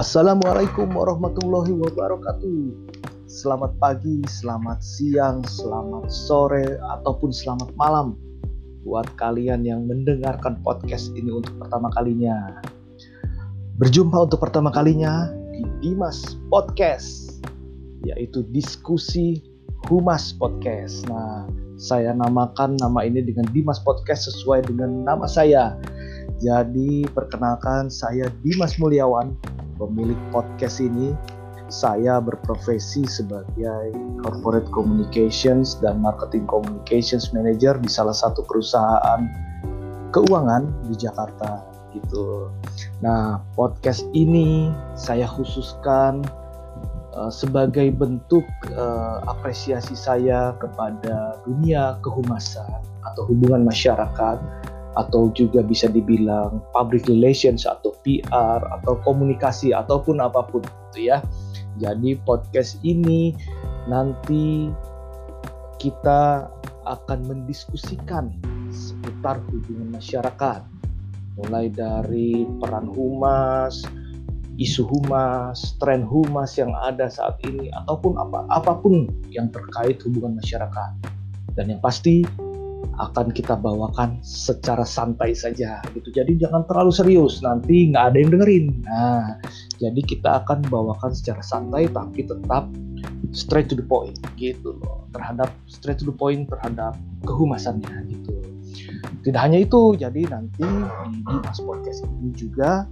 Assalamualaikum warahmatullahi wabarakatuh. Selamat pagi, selamat siang, selamat sore, ataupun selamat malam buat kalian yang mendengarkan podcast ini untuk pertama kalinya. Berjumpa untuk pertama kalinya di Dimas Podcast, yaitu diskusi Humas Podcast. Nah, saya namakan nama ini dengan Dimas Podcast sesuai dengan nama saya. Jadi perkenalkan saya Dimas Mulyawan pemilik podcast ini. Saya berprofesi sebagai Corporate Communications dan Marketing Communications Manager di salah satu perusahaan keuangan di Jakarta gitu. Nah, podcast ini saya khususkan uh, sebagai bentuk uh, apresiasi saya kepada dunia kehumasan atau hubungan masyarakat atau juga bisa dibilang public relations atau PR atau komunikasi ataupun apa pun gitu ya. Jadi podcast ini nanti kita akan mendiskusikan seputar hubungan masyarakat mulai dari peran humas, isu humas, tren humas yang ada saat ini ataupun apa apa pun yang terkait hubungan masyarakat. Dan yang pasti akan kita bawakan secara santai saja gitu. Jadi jangan terlalu serius, nanti nggak ada yang dengerin. Nah, jadi kita akan bawakan secara santai tapi tetap straight to the point gitu loh. Terhadap straight to the point terhadap kehumasannya gitu. Tidak hanya itu, jadi nanti di Dimas Podcast ini juga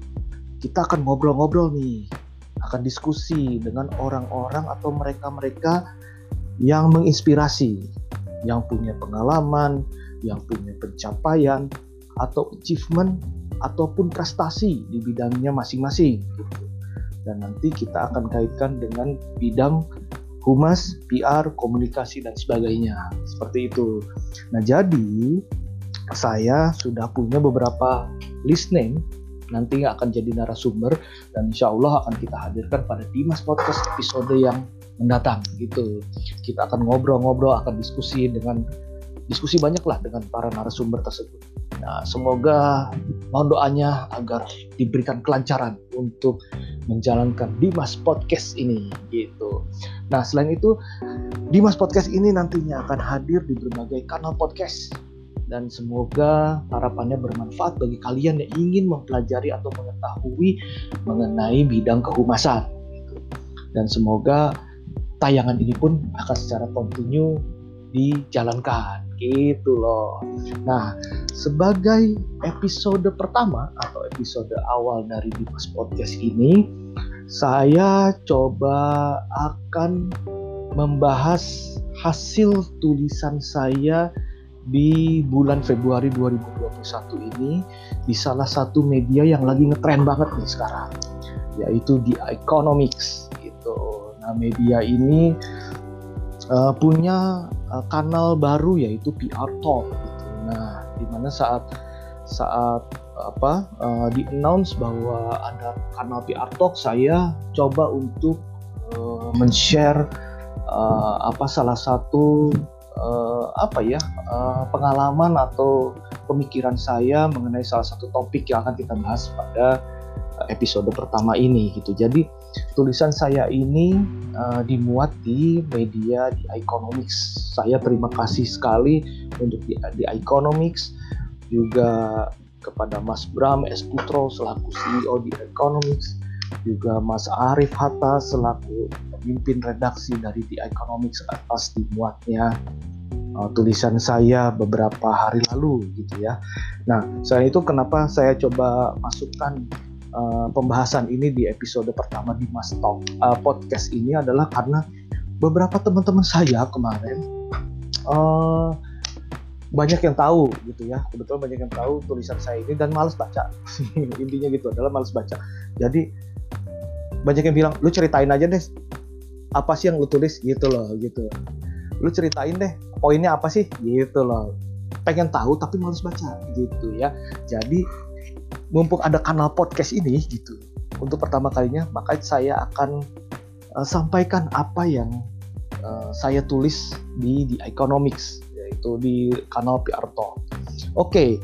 kita akan ngobrol-ngobrol nih, akan diskusi dengan orang-orang atau mereka-mereka yang menginspirasi yang punya pengalaman, yang punya pencapaian atau achievement ataupun prestasi di bidangnya masing-masing gitu. Dan nanti kita akan kaitkan dengan bidang humas, PR, komunikasi dan sebagainya. Seperti itu. Nah, jadi saya sudah punya beberapa list name nanti akan jadi narasumber dan insya Allah akan kita hadirkan pada Dimas Podcast episode yang mendatang gitu. Kita akan ngobrol-ngobrol, akan diskusi dengan diskusi banyak lah dengan para narasumber tersebut. Nah, semoga mohon doanya agar diberikan kelancaran untuk menjalankan Dimas Podcast ini gitu. Nah, selain itu Dimas Podcast ini nantinya akan hadir di berbagai kanal podcast dan semoga harapannya bermanfaat bagi kalian yang ingin mempelajari atau mengetahui mengenai bidang kehumasan. Gitu. Dan semoga tayangan ini pun akan secara kontinu dijalankan gitu loh. Nah, sebagai episode pertama atau episode awal dari Dimas Podcast ini, saya coba akan membahas hasil tulisan saya di bulan Februari 2021 ini di salah satu media yang lagi ngetren banget nih sekarang, yaitu di Economics Nah, media ini uh, punya uh, kanal baru yaitu PR Talk. Gitu. Nah, di mana saat saat apa uh, di announce bahwa ada kanal PR Talk, saya coba untuk uh, men-share uh, apa salah satu uh, apa ya uh, pengalaman atau pemikiran saya mengenai salah satu topik yang akan kita bahas pada episode pertama ini gitu. Jadi tulisan saya ini uh, dimuat di media di Economics. Saya terima kasih sekali untuk di, di Economics juga kepada Mas Bram S Putro selaku CEO di Economics, juga Mas Arif Hatta selaku pemimpin redaksi dari di Economics atas dimuatnya uh, tulisan saya beberapa hari lalu gitu ya. Nah, selain itu kenapa saya coba masukkan uh, pembahasan ini di episode pertama di Mas Talk uh, podcast ini adalah karena beberapa teman-teman saya kemarin uh, banyak yang tahu gitu ya. Kebetulan banyak yang tahu tulisan saya ini dan males baca. Intinya gitu adalah males baca. Jadi banyak yang bilang lu ceritain aja deh apa sih yang lu tulis? Gitu loh gitu. Lu ceritain deh poinnya apa sih? Gitu loh. Pengen tahu tapi males baca. Gitu ya. Jadi mumpung ada kanal podcast ini gitu untuk pertama kalinya maka saya akan uh, sampaikan apa yang uh, saya tulis di di economics yaitu di kanal PR Talk. Oke,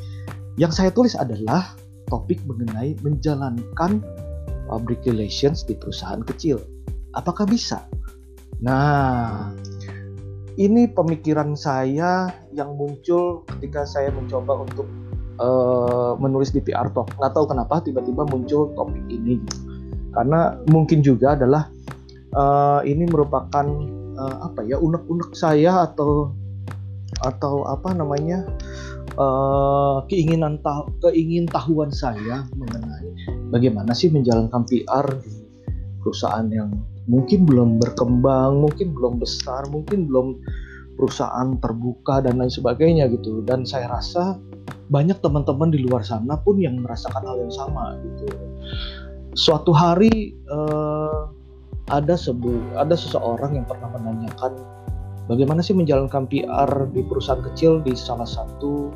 yang saya tulis adalah topik mengenai menjalankan public relations di perusahaan kecil. Apakah bisa? Nah, ini pemikiran saya yang muncul ketika saya mencoba untuk uh, menulis di PR Talk. Nggak tahu kenapa tiba-tiba muncul topik ini. Karena mungkin juga adalah uh, ini merupakan uh, apa ya unek-unek saya atau atau apa namanya uh, keinginan tahu keingin tahuan saya mengenai bagaimana sih menjalankan PR di perusahaan yang mungkin belum berkembang, mungkin belum besar, mungkin belum perusahaan terbuka dan lain sebagainya gitu. Dan saya rasa banyak teman-teman di luar sana pun yang merasakan hal yang sama gitu. Suatu hari uh, ada sebu ada seseorang yang pernah menanyakan bagaimana sih menjalankan PR di perusahaan kecil di salah satu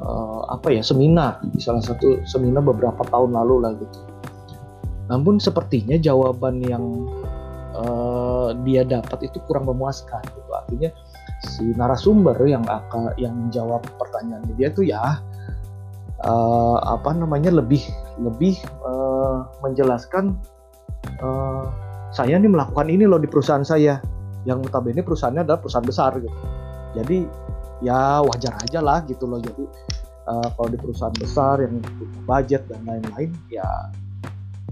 uh, apa ya seminar di salah satu seminar beberapa tahun lalu lah gitu. Namun sepertinya jawaban yang uh, dia dapat itu kurang memuaskan gitu. Artinya si narasumber yang akan yang menjawab pertanyaan dia itu ya uh, apa namanya lebih lebih uh, menjelaskan uh, saya nih melakukan ini loh di perusahaan saya. Yang notabene perusahaannya adalah perusahaan besar gitu. Jadi ya wajar aja lah gitu loh. Jadi uh, kalau di perusahaan besar yang punya budget dan lain-lain ya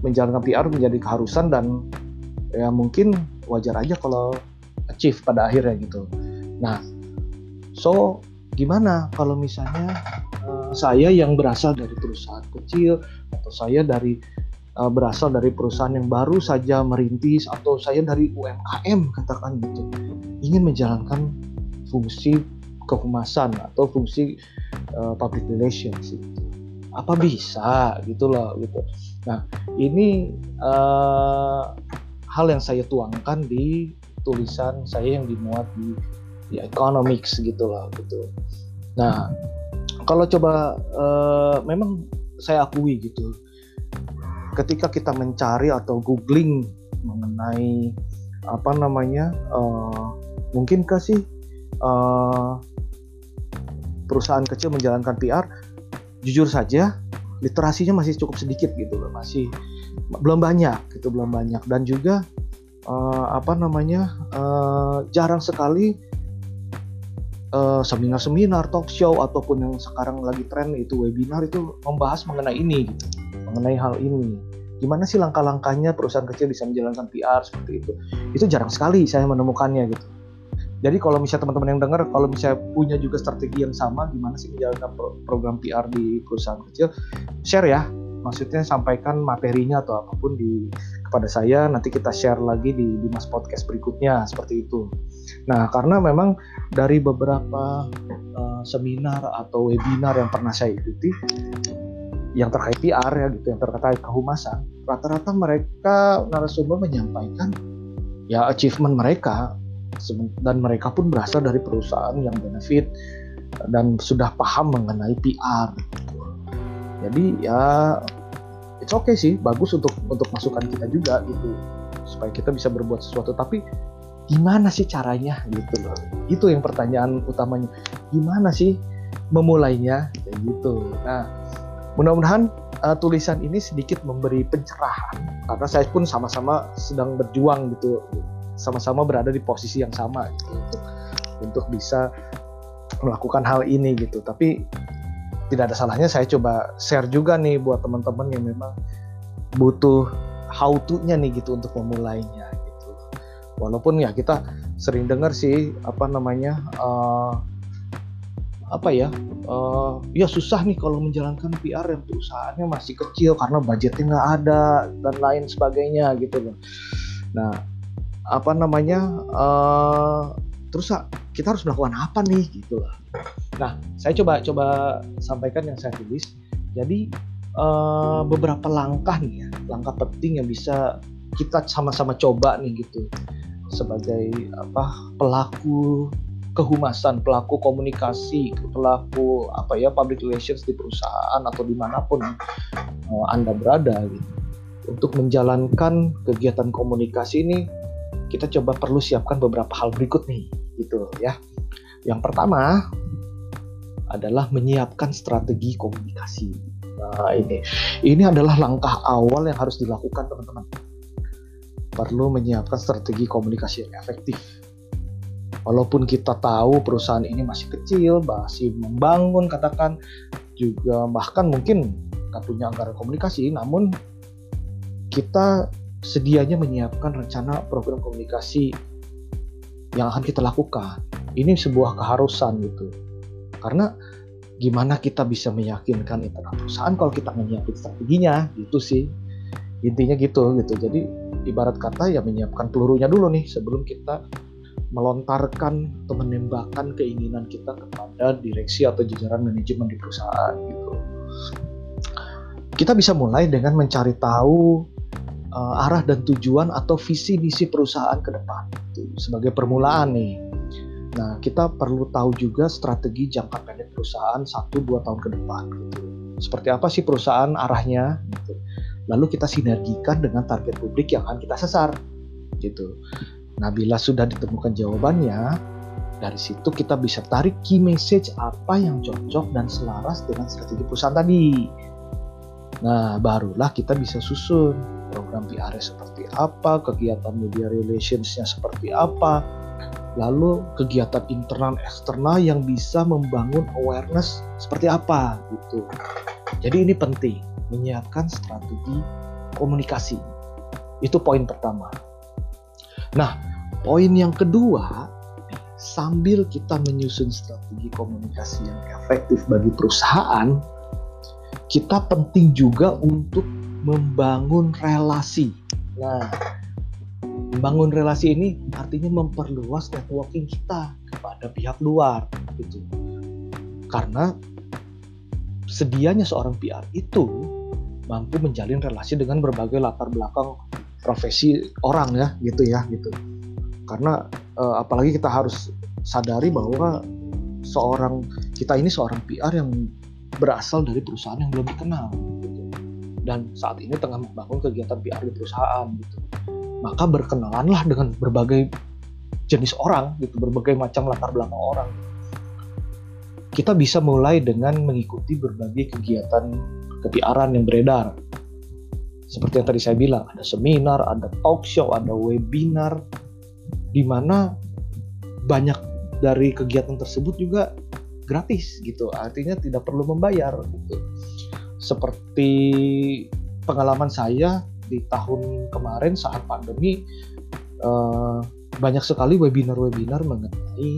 menjalankan PR menjadi keharusan dan ya mungkin wajar aja kalau achieve pada akhirnya gitu nah so gimana kalau misalnya uh, saya yang berasal dari perusahaan kecil atau saya dari uh, berasal dari perusahaan yang baru saja merintis atau saya dari UMKM katakan gitu ingin menjalankan fungsi kehumasan atau fungsi uh, public relations gitu. apa bisa gitu loh gitu nah ini uh, hal yang saya tuangkan di tulisan saya yang dimuat di di economics gitu loh gitu. Nah kalau coba uh, memang saya akui gitu ketika kita mencari atau googling mengenai apa namanya uh, mungkinkah sih uh, perusahaan kecil menjalankan PR jujur saja literasinya masih cukup sedikit gitu loh masih belum banyak gitu belum banyak. Dan juga uh, apa namanya uh, jarang sekali seminar-seminar uh, talk show ataupun yang sekarang lagi tren itu webinar itu membahas mengenai ini gitu. Mengenai hal ini. Gimana sih langkah-langkahnya perusahaan kecil bisa menjalankan PR seperti itu? Itu jarang sekali saya menemukannya gitu. Jadi kalau misalnya teman-teman yang dengar kalau misalnya punya juga strategi yang sama gimana sih menjalankan program PR di perusahaan kecil? Share ya. Maksudnya sampaikan materinya atau apa pun di kepada saya nanti kita share lagi di di mas podcast berikutnya seperti itu nah karena memang dari beberapa uh, seminar atau webinar yang pernah saya ikuti yang terkait PR ya gitu, yang terkait kehumasan, rata-rata mereka narasumber menyampaikan ya achievement mereka dan mereka pun berasal dari perusahaan yang benefit dan sudah paham mengenai PR. Jadi ya it's okay sih, bagus untuk untuk masukan kita juga gitu supaya kita bisa berbuat sesuatu. Tapi gimana sih caranya gitu loh? Itu yang pertanyaan utamanya. Gimana sih memulainya kayak gitu. Nah, Mudah-mudahan uh, tulisan ini sedikit memberi pencerahan karena saya pun sama-sama sedang berjuang gitu, sama-sama berada di posisi yang sama gitu untuk untuk bisa melakukan hal ini gitu. Tapi tidak ada salahnya saya coba share juga nih buat teman-teman yang memang butuh how to-nya nih gitu untuk memulainya gitu. Walaupun ya kita sering dengar sih apa namanya uh, apa ya uh, ya susah nih kalau menjalankan PR yang perusahaannya masih kecil karena budgetnya nggak ada dan lain sebagainya gitu loh nah apa namanya uh, terus kita harus melakukan apa nih gitu loh nah saya coba coba sampaikan yang saya tulis. Jadi uh, beberapa langkah nih ya langkah penting yang bisa kita sama-sama coba nih gitu. Sebagai apa pelaku kehumasan pelaku komunikasi pelaku apa ya public relations di perusahaan atau di mana pun uh, anda berada gitu. Untuk menjalankan kegiatan komunikasi ini kita coba perlu siapkan beberapa hal berikut nih gitu ya. Yang pertama adalah menyiapkan strategi komunikasi Nah, ini ini adalah langkah awal yang harus dilakukan teman-teman. Perlu menyiapkan strategi komunikasi yang efektif. Walaupun kita tahu perusahaan ini masih kecil, masih membangun katakan juga bahkan mungkin nggak punya anggaran komunikasi, namun kita sedianya menyiapkan rencana program komunikasi yang akan kita lakukan. Ini sebuah keharusan gitu. Karena gimana kita bisa meyakinkan internal perusahaan kalau kita menyiapkan strateginya gitu sih. Intinya gitu gitu. Jadi ibarat kata ya menyiapkan pelurunya dulu nih sebelum kita melontarkan atau menembakkan keinginan kita kepada direksi atau jajaran manajemen di perusahaan gitu. Kita bisa mulai dengan mencari tahu uh, arah dan tujuan atau visi misi perusahaan ke depan. Itu sebagai permulaan nih. Nah, kita perlu tahu juga strategi jangka pendek perusahaan 1-2 tahun ke depan gitu. Seperti apa sih perusahaan arahnya gitu. Lalu kita sinergikan dengan target publik yang akan kita sasar gitu. Nah, bila sudah ditemukan jawabannya, dari situ kita bisa tarik key message apa yang cocok dan selaras dengan strategi perusahaan tadi. Nah, barulah kita bisa susun program PR seperti apa, kegiatan media relationsnya seperti apa, lalu kegiatan internal eksternal yang bisa membangun awareness seperti apa gitu. Jadi ini penting menyiapkan strategi komunikasi. Itu poin pertama. Nah, poin yang kedua, sambil kita menyusun strategi komunikasi yang efektif bagi perusahaan, kita penting juga untuk membangun relasi. Nah, membangun relasi ini artinya memperluas networking kita kepada pihak luar gitu. Karena sedianya seorang PR itu mampu menjalin relasi dengan berbagai latar belakang profesi orang ya gitu ya gitu. Karena eh, apalagi kita harus sadari bahwa seorang kita ini seorang PR yang berasal dari perusahaan yang belum dikenal gitu. dan saat ini tengah membangun kegiatan PR di perusahaan gitu maka berkenalanlah dengan berbagai jenis orang gitu berbagai macam latar belakang orang. Kita bisa mulai dengan mengikuti berbagai kegiatan kepiaran yang beredar. Seperti yang tadi saya bilang ada seminar ada talk show ada webinar di mana banyak dari kegiatan tersebut juga gratis gitu. Artinya tidak perlu membayar gitu. Seperti pengalaman saya di tahun kemarin saat pandemi uh, banyak sekali webinar-webinar mengenai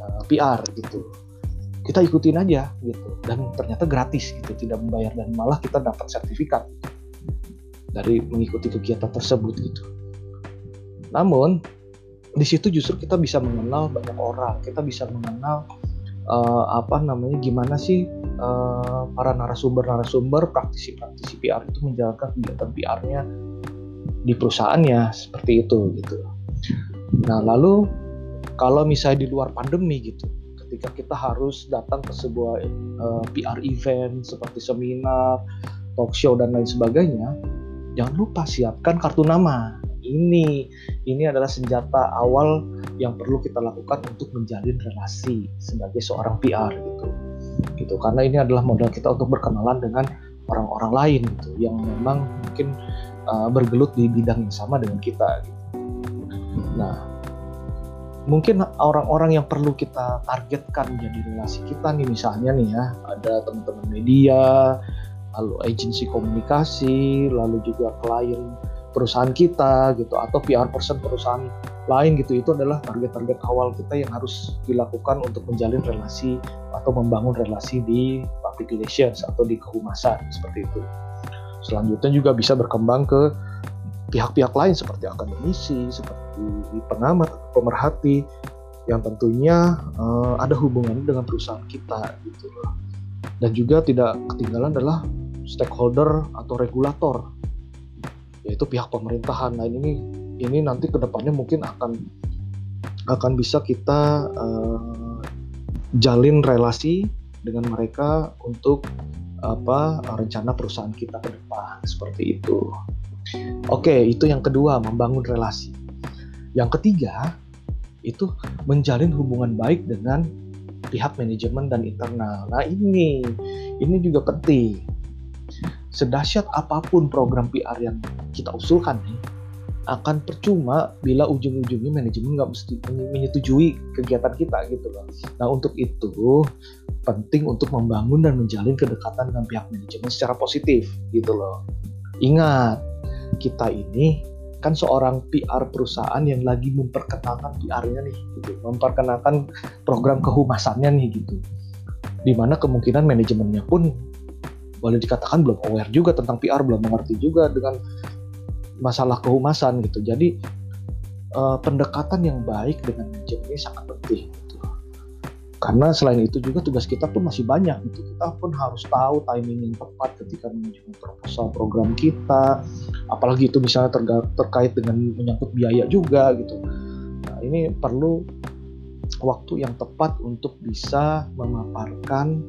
uh, eh, PR gitu. Kita ikutin aja gitu. Dan ternyata gratis gitu tidak membayar dan malah kita dapat sertifikat dari mengikuti kegiatan tersebut gitu. Namun di situ justru kita bisa mengenal banyak orang. Kita bisa mengenal uh, apa namanya gimana sih uh, para narasumber-narasumber praktisi-praktisi PR itu menjalankan kegiatan PR-nya di perusahaannya seperti itu gitu. Nah lalu kalau misalnya di luar pandemi gitu, ketika kita harus datang ke sebuah uh, eh, PR event seperti seminar, talk show dan lain sebagainya, jangan lupa siapkan kartu nama ini ini adalah senjata awal yang perlu kita lakukan untuk menjalin relasi sebagai seorang PR gitu gitu karena ini adalah modal kita untuk berkenalan dengan orang-orang lain gitu yang memang mungkin uh, bergelut di bidang yang sama dengan kita gitu. nah mungkin orang-orang yang perlu kita targetkan menjadi relasi kita nih misalnya nih ya ada teman-teman media lalu agensi komunikasi lalu juga klien perusahaan kita gitu atau PR person perusahaan lain gitu itu adalah target-target awal kita yang harus dilakukan untuk menjalin relasi atau membangun relasi di public relations atau di kehumasan seperti itu. Selanjutnya juga bisa berkembang ke pihak-pihak lain seperti akademisi, seperti pengamat, pemerhati yang tentunya uh, ada hubungan dengan perusahaan kita gitu Dan juga tidak ketinggalan adalah stakeholder atau regulator yaitu pihak pemerintahan. Nah ini ini nanti ke depannya mungkin akan akan bisa kita uh, jalin relasi dengan mereka untuk apa rencana perusahaan kita ke depan seperti itu. Oke, itu yang kedua membangun relasi. Yang ketiga itu menjalin hubungan baik dengan pihak manajemen dan internal. Nah ini ini juga penting sedahsyat apa pun program PR yang kita usulkan nih akan percuma bila ujung-ujungnya manajemen nggak mesti menyetujui kegiatan kita gitu loh. Nah untuk itu penting untuk membangun dan menjalin kedekatan dengan pihak manajemen secara positif gitu loh. Ingat kita ini kan seorang PR perusahaan yang lagi memperkenalkan PR-nya nih gitu, memperkenalkan program kehumasannya nih gitu. Di mana kemungkinan manajemennya pun boleh dikatakan belum aware juga tentang PR, belum mengerti juga dengan masalah kehumasan gitu. Jadi uh, pendekatan yang baik dengan manajemen ini sangat penting. Gitu. Karena selain itu juga tugas kita pun masih banyak gitu. Kita pun harus tahu timing yang tepat ketika menunjukkan proposal program kita. Apalagi itu misalnya terkait dengan menyangkut biaya juga gitu. Nah, ini perlu waktu yang tepat untuk bisa memaparkan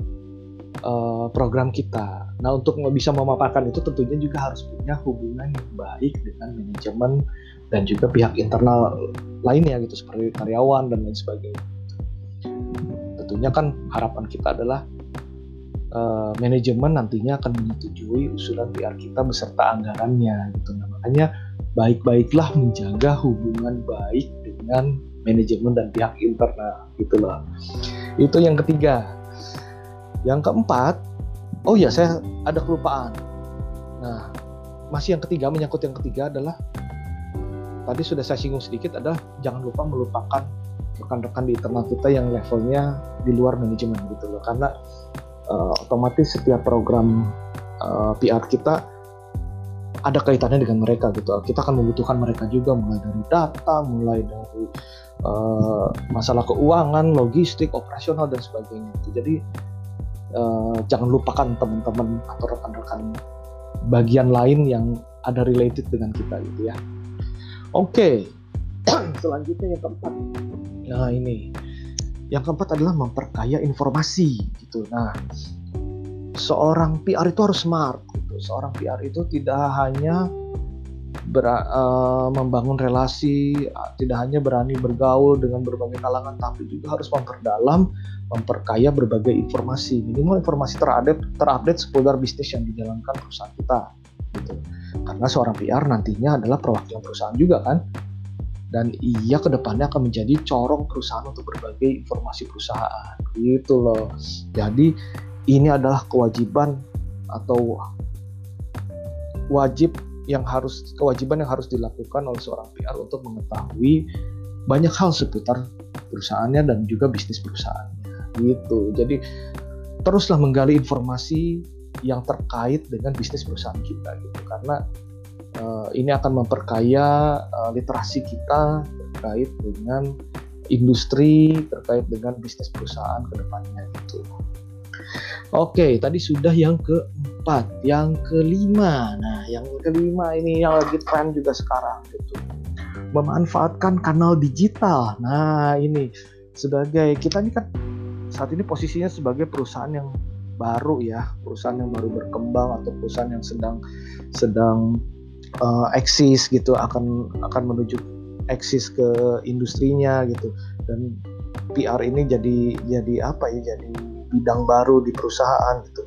uh, program kita. Nah, untuk bisa memaparkan itu tentunya juga harus punya hubungan yang baik dengan manajemen dan juga pihak internal lainnya gitu seperti karyawan dan lain sebagainya. Tentunya kan harapan kita adalah uh, manajemen nantinya akan menyetujui usulan PR kita beserta anggarannya gitu. Nah, makanya baik-baiklah menjaga hubungan baik dengan manajemen dan pihak internal gitu loh. Itu yang ketiga yang keempat, oh ya saya ada kelupaan. Nah, masih yang ketiga menyangkut yang ketiga adalah tadi sudah saya singgung sedikit adalah jangan lupa melupakan rekan-rekan di internal kita yang levelnya di luar manajemen gitu loh. Karena uh, otomatis setiap program uh, eh, PR kita ada kaitannya dengan mereka gitu. Kita akan membutuhkan mereka juga mulai dari data mulai dari uh, masalah keuangan logistik operasional dan sebagainya. Jadi uh, jangan lupakan teman-teman atau rekan-rekan bagian lain yang ada related dengan kita gitu ya. Oke, okay. selanjutnya yang keempat. Nah ini, yang keempat adalah memperkaya informasi gitu. Nah, seorang PR itu harus smart. Gitu. Seorang PR itu tidak hanya ber, uh, membangun relasi, tidak hanya berani bergaul dengan berbagai kalangan, tapi juga harus memperdalam, memperkaya berbagai informasi. Minimal informasi terupdate, terupdate seputar bisnis yang dijalankan perusahaan kita. Gitu. Karena seorang PR nantinya adalah perwakilan perusahaan juga kan, dan ia ke depannya akan menjadi corong perusahaan untuk berbagai informasi perusahaan. Gitu loh. Jadi ini adalah kewajiban atau wajib yang harus kewajiban yang harus dilakukan oleh seorang PR untuk mengetahui banyak hal seputar perusahaannya dan juga bisnis perusahaannya gitu jadi teruslah menggali informasi yang terkait dengan bisnis perusahaan kita gitu karena uh, ini akan memperkaya uh, literasi kita terkait dengan industri terkait dengan bisnis perusahaan ke depannya gitu Oke, tadi sudah yang keempat, yang kelima. Nah, yang kelima ini yang lagi tren juga sekarang gitu. Memanfaatkan kanal digital. Nah, ini sebagai kita ini kan saat ini posisinya sebagai perusahaan yang baru ya, perusahaan yang baru berkembang atau perusahaan yang sedang sedang uh, eksis gitu akan akan menuju eksis ke industrinya gitu dan PR ini jadi jadi apa ya jadi bidang baru di perusahaan gitu.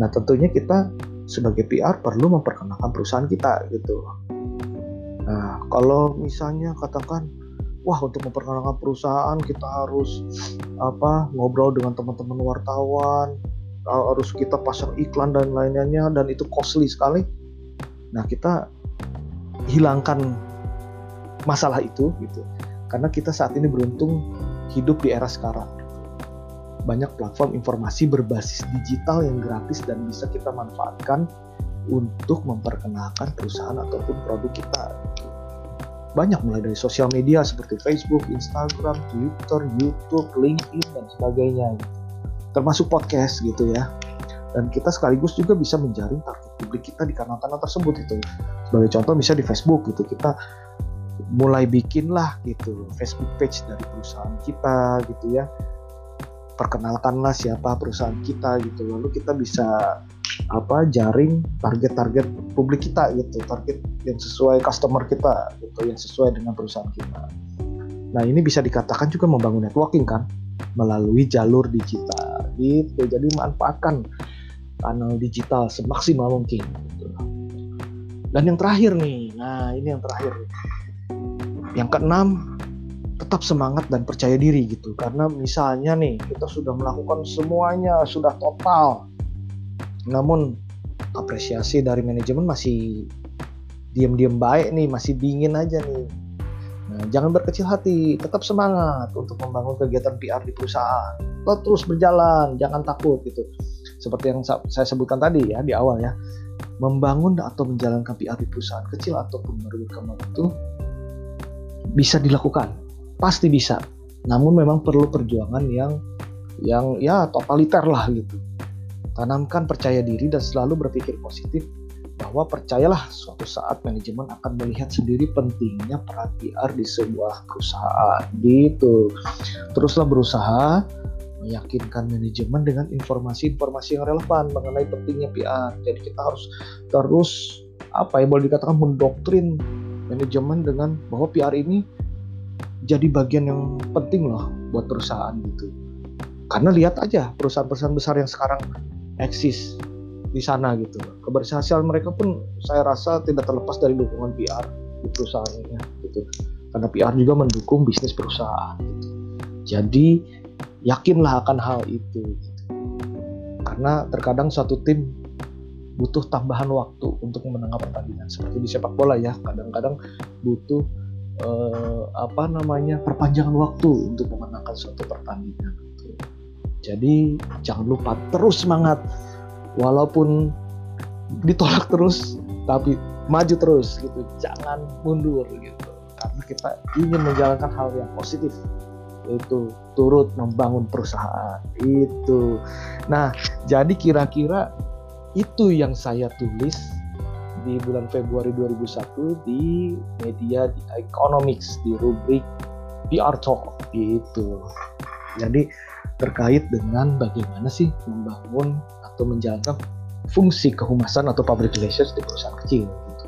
Nah tentunya kita sebagai PR perlu memperkenalkan perusahaan kita gitu. Nah kalau misalnya katakan wah untuk memperkenalkan perusahaan kita harus apa ngobrol dengan teman-teman wartawan harus kita pasang iklan dan lainnya dan itu costly sekali. Nah kita hilangkan masalah itu gitu. Karena kita saat ini beruntung hidup di era sekarang. Banyak platform informasi berbasis digital yang gratis dan bisa kita manfaatkan untuk memperkenalkan perusahaan ataupun produk kita. Banyak mulai dari sosial media seperti Facebook, Instagram, Twitter, YouTube, LinkedIn dan sebagainya. Termasuk podcast gitu ya. Dan kita sekaligus juga bisa menjaring target publik kita di kanal-kanal tersebut itu. Sebagai contoh misalnya di Facebook gitu kita mulai bikinlah gitu Facebook page dari perusahaan kita gitu ya perkenalkanlah siapa perusahaan kita gitu lalu kita bisa apa jaring target-target publik kita gitu target yang sesuai customer kita gitu yang sesuai dengan perusahaan kita nah ini bisa dikatakan juga membangun networking kan melalui jalur digital gitu jadi manfaatkan kanal digital semaksimal mungkin. Gitu. Dan yang terakhir nih, nah ini yang terakhir. Yang keenam, tetap semangat dan percaya diri gitu. Karena misalnya nih, kita sudah melakukan semuanya, sudah total. Namun apresiasi dari manajemen masih diam-diam baik nih, masih dingin aja nih. Nah, jangan berkecil hati, tetap semangat untuk membangun kegiatan PR di perusahaan. Terus berjalan, jangan takut gitu. Seperti yang saya sebutkan tadi ya di awal ya membangun atau menjalankan PR di perusahaan kecil ataupun baru berkembang itu bisa dilakukan, pasti bisa. Namun memang perlu perjuangan yang yang ya totaliter lah gitu. Tanamkan percaya diri dan selalu berpikir positif bahwa percayalah suatu saat manajemen akan melihat sendiri pentingnya peran PR di sebuah perusahaan gitu. Teruslah berusaha meyakinkan manajemen dengan informasi-informasi yang relevan mengenai pentingnya PR. Jadi kita harus terus apa ya boleh dikatakan mendoktrin manajemen dengan bahwa PR ini jadi bagian yang penting loh buat perusahaan gitu. Karena lihat aja perusahaan-perusahaan besar yang sekarang eksis di sana gitu. Keberhasilan mereka pun saya rasa tidak terlepas dari dukungan PR di perusahaannya gitu. Karena PR juga mendukung bisnis perusahaan. Gitu. Jadi yakinlah akan hal itu karena terkadang suatu tim butuh tambahan waktu untuk memenangkan pertandingan seperti di sepak bola ya kadang-kadang butuh eh, apa namanya perpanjangan waktu untuk memenangkan suatu pertandingan gitu. Jadi jangan lupa terus semangat. Walaupun ditolak terus tapi maju terus gitu. Jangan mundur gitu. Karena kita ingin menjalankan hal yang positif. Itu turut membangun perusahaan. Itu. Nah, jadi kira-kira itu yang saya tulis di bulan Februari 2001 di media di Economics di rubrik PR Talk. Itu. Jadi terkait dengan bagaimana sih membangun atau menjalankan fungsi kehumasan atau public relations di perusahaan kecil gitu.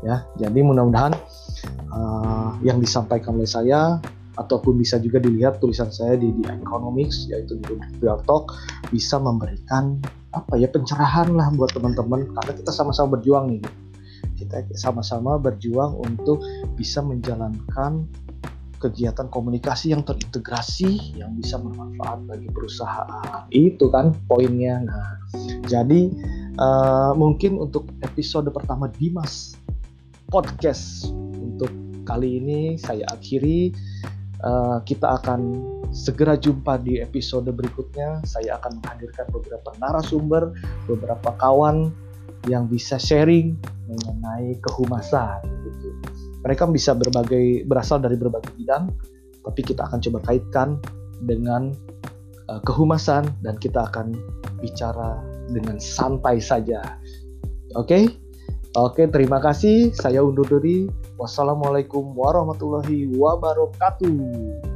Ya, jadi mudah-mudahan uh, yang disampaikan oleh saya ataupun bisa juga dilihat tulisan saya di The Economics yaitu di Real Talk bisa memberikan apa ya pencerahan lah buat teman-teman karena kita sama-sama berjuang nih kita sama-sama berjuang untuk bisa menjalankan kegiatan komunikasi yang terintegrasi yang bisa bermanfaat bagi perusahaan itu kan poinnya nah jadi uh, mungkin untuk episode pertama Dimas podcast untuk kali ini saya akhiri Eh, kita akan segera jumpa di episode berikutnya. Saya akan menghadirkan beberapa narasumber, beberapa kawan yang bisa sharing mengenai kehumasan. Gitu. Mereka bisa berbagai berasal dari berbagai bidang, tapi kita akan coba kaitkan dengan uh, kehumasan dan kita akan bicara dengan santai saja. Oke, okay? oke, okay, terima kasih. Saya undur diri. Wassalamualaikum warahmatullahi wabarakatuh.